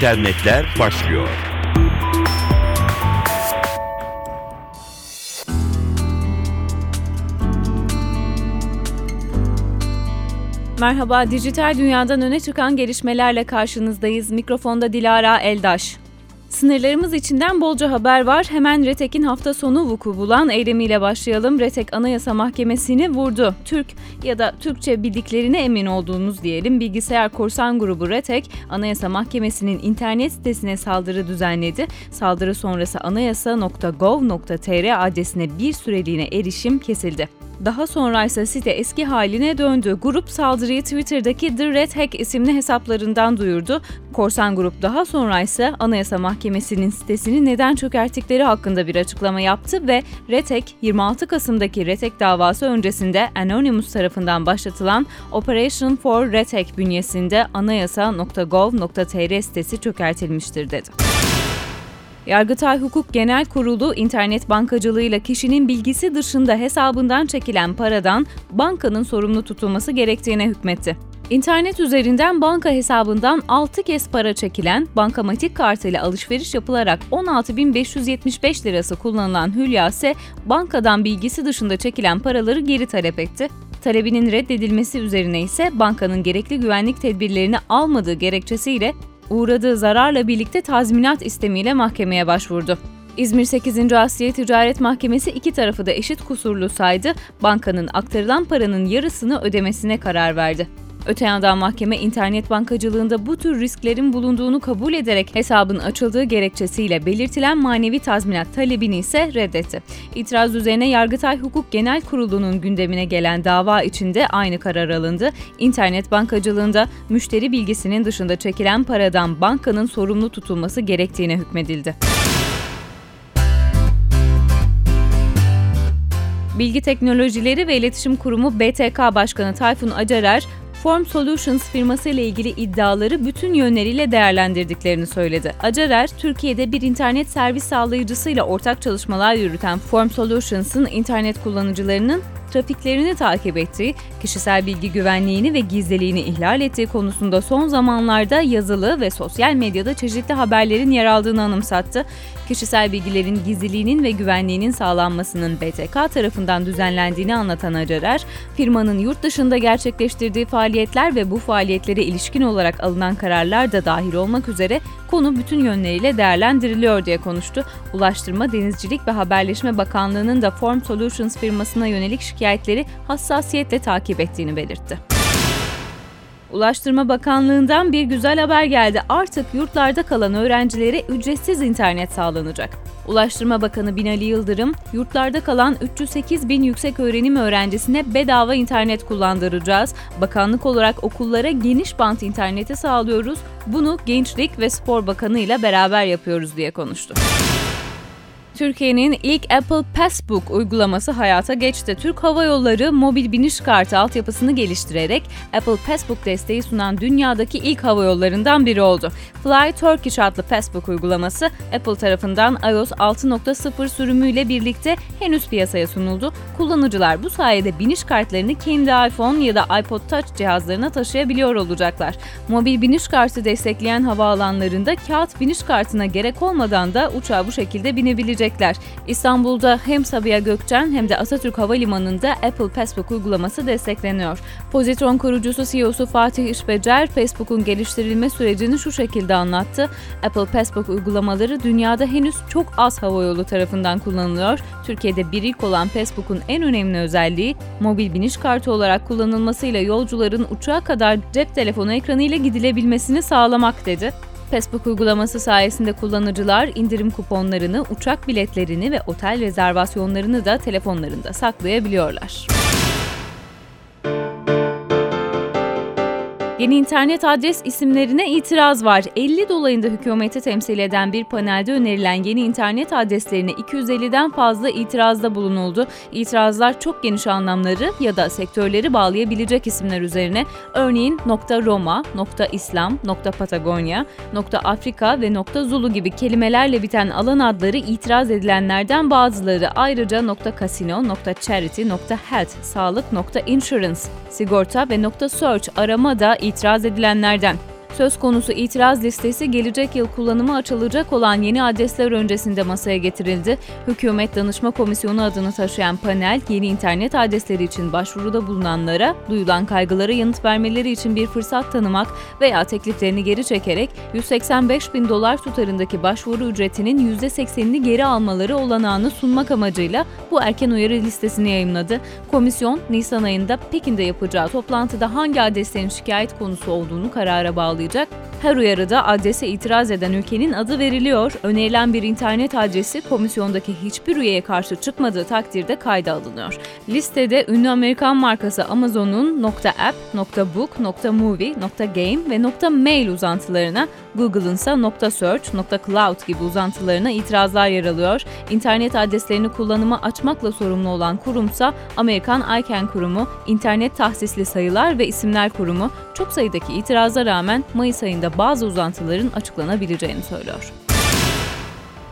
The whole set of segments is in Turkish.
internetler başlıyor. Merhaba, dijital dünyadan öne çıkan gelişmelerle karşınızdayız. Mikrofonda Dilara Eldaş. Sınırlarımız içinden bolca haber var. Hemen Retek'in hafta sonu vuku bulan eylemiyle başlayalım. Retek Anayasa Mahkemesi'ni vurdu. Türk ya da Türkçe bildiklerine emin olduğunuz diyelim bilgisayar korsan grubu Retek, Anayasa Mahkemesi'nin internet sitesine saldırı düzenledi. Saldırı sonrası anayasa.gov.tr adresine bir süreliğine erişim kesildi. Daha sonra ise site eski haline döndü. Grup saldırıyı Twitter'daki The Red Hack isimli hesaplarından duyurdu. Korsan grup daha sonra ise Anayasa Mahkemesi'nin sitesini neden çökerttikleri hakkında bir açıklama yaptı ve Red Hack 26 Kasım'daki Red Hack davası öncesinde Anonymous tarafından başlatılan Operation for Red Hack bünyesinde anayasa.gov.tr sitesi çökertilmiştir dedi. Yargıtay Hukuk Genel Kurulu internet bankacılığıyla kişinin bilgisi dışında hesabından çekilen paradan bankanın sorumlu tutulması gerektiğine hükmetti. İnternet üzerinden banka hesabından 6 kez para çekilen, bankamatik kartıyla alışveriş yapılarak 16.575 lirası kullanılan Hülya ise bankadan bilgisi dışında çekilen paraları geri talep etti. Talebinin reddedilmesi üzerine ise bankanın gerekli güvenlik tedbirlerini almadığı gerekçesiyle uğradığı zararla birlikte tazminat istemiyle mahkemeye başvurdu. İzmir 8. Asliye Ticaret Mahkemesi iki tarafı da eşit kusurlu saydı, bankanın aktarılan paranın yarısını ödemesine karar verdi. Öte yandan mahkeme internet bankacılığında bu tür risklerin bulunduğunu kabul ederek hesabın açıldığı gerekçesiyle belirtilen manevi tazminat talebini ise reddetti. İtiraz üzerine Yargıtay Hukuk Genel Kurulu'nun gündemine gelen dava içinde aynı karar alındı. İnternet bankacılığında müşteri bilgisinin dışında çekilen paradan bankanın sorumlu tutulması gerektiğine hükmedildi. Bilgi Teknolojileri ve İletişim Kurumu BTK Başkanı Tayfun Acarer, Form Solutions firması ile ilgili iddiaları bütün yönleriyle değerlendirdiklerini söyledi. Acarer, Türkiye'de bir internet servis sağlayıcısıyla ortak çalışmalar yürüten Form Solutions'ın internet kullanıcılarının trafiklerini takip ettiği, kişisel bilgi güvenliğini ve gizliliğini ihlal ettiği konusunda son zamanlarda yazılı ve sosyal medyada çeşitli haberlerin yer aldığını anımsattı. Kişisel bilgilerin gizliliğinin ve güvenliğinin sağlanmasının BTK tarafından düzenlendiğini anlatan Acarer, firmanın yurt dışında gerçekleştirdiği faaliyetler ve bu faaliyetlere ilişkin olarak alınan kararlar da dahil olmak üzere konu bütün yönleriyle değerlendiriliyor diye konuştu. Ulaştırma, Denizcilik ve Haberleşme Bakanlığı'nın da Form Solutions firmasına yönelik şikayetleri hassasiyetle takip ettiğini belirtti. Ulaştırma Bakanlığı'ndan bir güzel haber geldi. Artık yurtlarda kalan öğrencilere ücretsiz internet sağlanacak. Ulaştırma Bakanı Binali Yıldırım, yurtlarda kalan 308 bin yüksek öğrenim öğrencisine bedava internet kullandıracağız. Bakanlık olarak okullara geniş bant interneti sağlıyoruz. Bunu Gençlik ve Spor Bakanı ile beraber yapıyoruz diye konuştu. Türkiye'nin ilk Apple Passbook uygulaması hayata geçti. Türk Hava Yolları mobil biniş kartı altyapısını geliştirerek Apple Passbook desteği sunan dünyadaki ilk hava yollarından biri oldu. Fly Turkish adlı Passbook uygulaması Apple tarafından iOS 6.0 sürümüyle birlikte henüz piyasaya sunuldu. Kullanıcılar bu sayede biniş kartlarını kendi iPhone ya da iPod Touch cihazlarına taşıyabiliyor olacaklar. Mobil biniş kartı destekleyen havaalanlarında kağıt biniş kartına gerek olmadan da uçağa bu şekilde binebilecek edecekler. İstanbul'da hem Sabiha Gökçen hem de Atatürk Havalimanı'nda Apple Passbook uygulaması destekleniyor. Pozitron kurucusu CEO'su Fatih İşbecer, Facebook'un geliştirilme sürecini şu şekilde anlattı. Apple Passbook uygulamaları dünyada henüz çok az havayolu tarafından kullanılıyor. Türkiye'de bir ilk olan Facebook'un en önemli özelliği mobil biniş kartı olarak kullanılmasıyla yolcuların uçağa kadar cep telefonu ekranıyla gidilebilmesini sağlamak dedi. Facebook uygulaması sayesinde kullanıcılar indirim kuponlarını, uçak biletlerini ve otel rezervasyonlarını da telefonlarında saklayabiliyorlar. Yeni internet adres isimlerine itiraz var. 50 dolayında hükümeti temsil eden bir panelde önerilen yeni internet adreslerine 250'den fazla itirazda bulunuldu. İtirazlar çok geniş anlamları ya da sektörleri bağlayabilecek isimler üzerine örneğin .roma, .islam, .patagonya, .afrika ve .zulu gibi kelimelerle biten alan adları itiraz edilenlerden bazıları ayrıca .casino, .charity, .health, sağlık, .insurance, sigorta ve .search arama da itiraz edilenlerden. Söz konusu itiraz listesi gelecek yıl kullanıma açılacak olan yeni adresler öncesinde masaya getirildi. Hükümet Danışma Komisyonu adını taşıyan panel, yeni internet adresleri için başvuruda bulunanlara duyulan kaygılara yanıt vermeleri için bir fırsat tanımak veya tekliflerini geri çekerek 185 bin dolar tutarındaki başvuru ücretinin %80'ini geri almaları olanağını sunmak amacıyla bu erken uyarı listesini yayımladı. Komisyon, Nisan ayında Pekin'de yapacağı toplantıda hangi adreslerin şikayet konusu olduğunu karara bağlayacak. 제작 Her uyarıda adrese itiraz eden ülkenin adı veriliyor. Önerilen bir internet adresi komisyondaki hiçbir üyeye karşı çıkmadığı takdirde kayda alınıyor. Listede ünlü Amerikan markası Amazon'un .app, .book, .movie, .game ve .mail uzantılarına, Google'ın ise .search, .cloud gibi uzantılarına itirazlar yer alıyor. İnternet adreslerini kullanıma açmakla sorumlu olan kurumsa Amerikan ICANN kurumu, İnternet Tahsisli Sayılar ve İsimler Kurumu çok sayıdaki itiraza rağmen Mayıs ayında bazı uzantıların açıklanabileceğini söylüyor.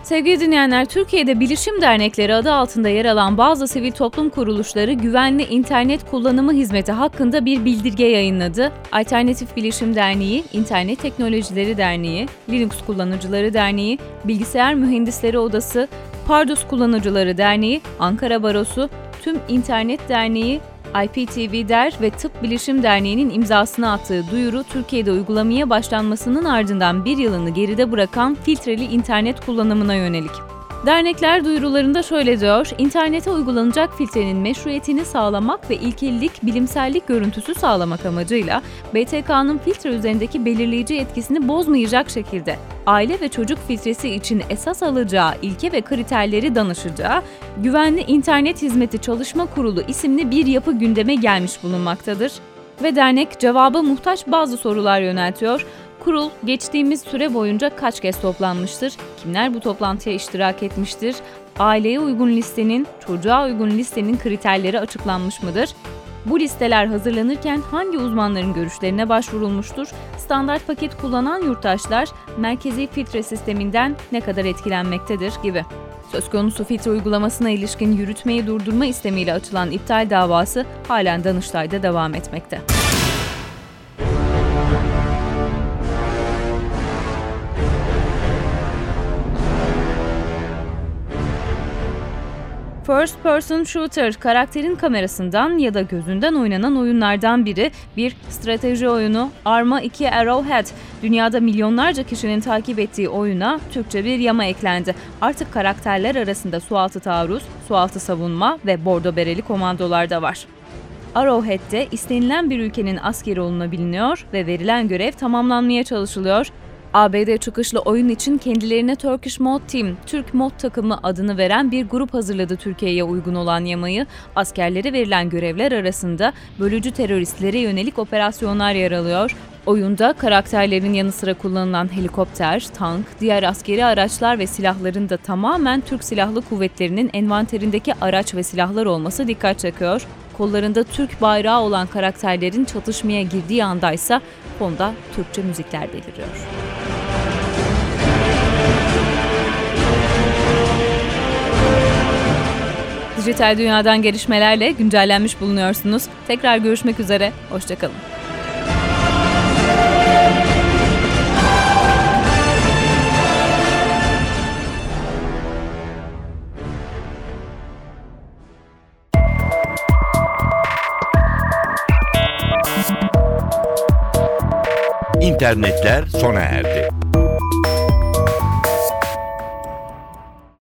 Sevgili dinleyenler, Türkiye'de bilişim dernekleri adı altında yer alan bazı sivil toplum kuruluşları güvenli internet kullanımı hizmeti hakkında bir bildirge yayınladı. Alternatif Bilişim Derneği, İnternet Teknolojileri Derneği, Linux Kullanıcıları Derneği, Bilgisayar Mühendisleri Odası, Pardus Kullanıcıları Derneği, Ankara Barosu, Tüm İnternet Derneği, IPTV Der ve Tıp Bilişim Derneği'nin imzasını attığı duyuru Türkiye'de uygulamaya başlanmasının ardından bir yılını geride bırakan filtreli internet kullanımına yönelik. Dernekler duyurularında şöyle diyor, internete uygulanacak filtrenin meşruiyetini sağlamak ve ilkillik, bilimsellik görüntüsü sağlamak amacıyla BTK'nın filtre üzerindeki belirleyici etkisini bozmayacak şekilde aile ve çocuk filtresi için esas alacağı ilke ve kriterleri danışacağı Güvenli İnternet Hizmeti Çalışma Kurulu isimli bir yapı gündeme gelmiş bulunmaktadır. Ve dernek cevaba muhtaç bazı sorular yöneltiyor. Kurul geçtiğimiz süre boyunca kaç kez toplanmıştır? Kimler bu toplantıya iştirak etmiştir? Aileye uygun listenin, çocuğa uygun listenin kriterleri açıklanmış mıdır? Bu listeler hazırlanırken hangi uzmanların görüşlerine başvurulmuştur? Standart paket kullanan yurttaşlar merkezi filtre sisteminden ne kadar etkilenmektedir gibi. Söz konusu filtre uygulamasına ilişkin yürütmeyi durdurma istemiyle açılan iptal davası halen Danıştay'da devam etmekte. First Person Shooter karakterin kamerasından ya da gözünden oynanan oyunlardan biri bir strateji oyunu Arma 2 Arrowhead. Dünyada milyonlarca kişinin takip ettiği oyuna Türkçe bir yama eklendi. Artık karakterler arasında sualtı taarruz, sualtı savunma ve bordo bereli komandolar da var. Arrowhead'de istenilen bir ülkenin askeri olunabiliyor ve verilen görev tamamlanmaya çalışılıyor. ABD çıkışlı oyun için kendilerine Turkish Mod Team, Türk Mod takımı adını veren bir grup hazırladı Türkiye'ye uygun olan yamayı. Askerlere verilen görevler arasında bölücü teröristlere yönelik operasyonlar yer alıyor. Oyunda karakterlerin yanı sıra kullanılan helikopter, tank, diğer askeri araçlar ve silahların da tamamen Türk Silahlı Kuvvetleri'nin envanterindeki araç ve silahlar olması dikkat çekiyor. Kollarında Türk bayrağı olan karakterlerin çatışmaya girdiği andaysa fonda Türkçe müzikler beliriyor. Dijital dünyadan gelişmelerle güncellenmiş bulunuyorsunuz. Tekrar görüşmek üzere, hoşçakalın. İnternetler sona erdi.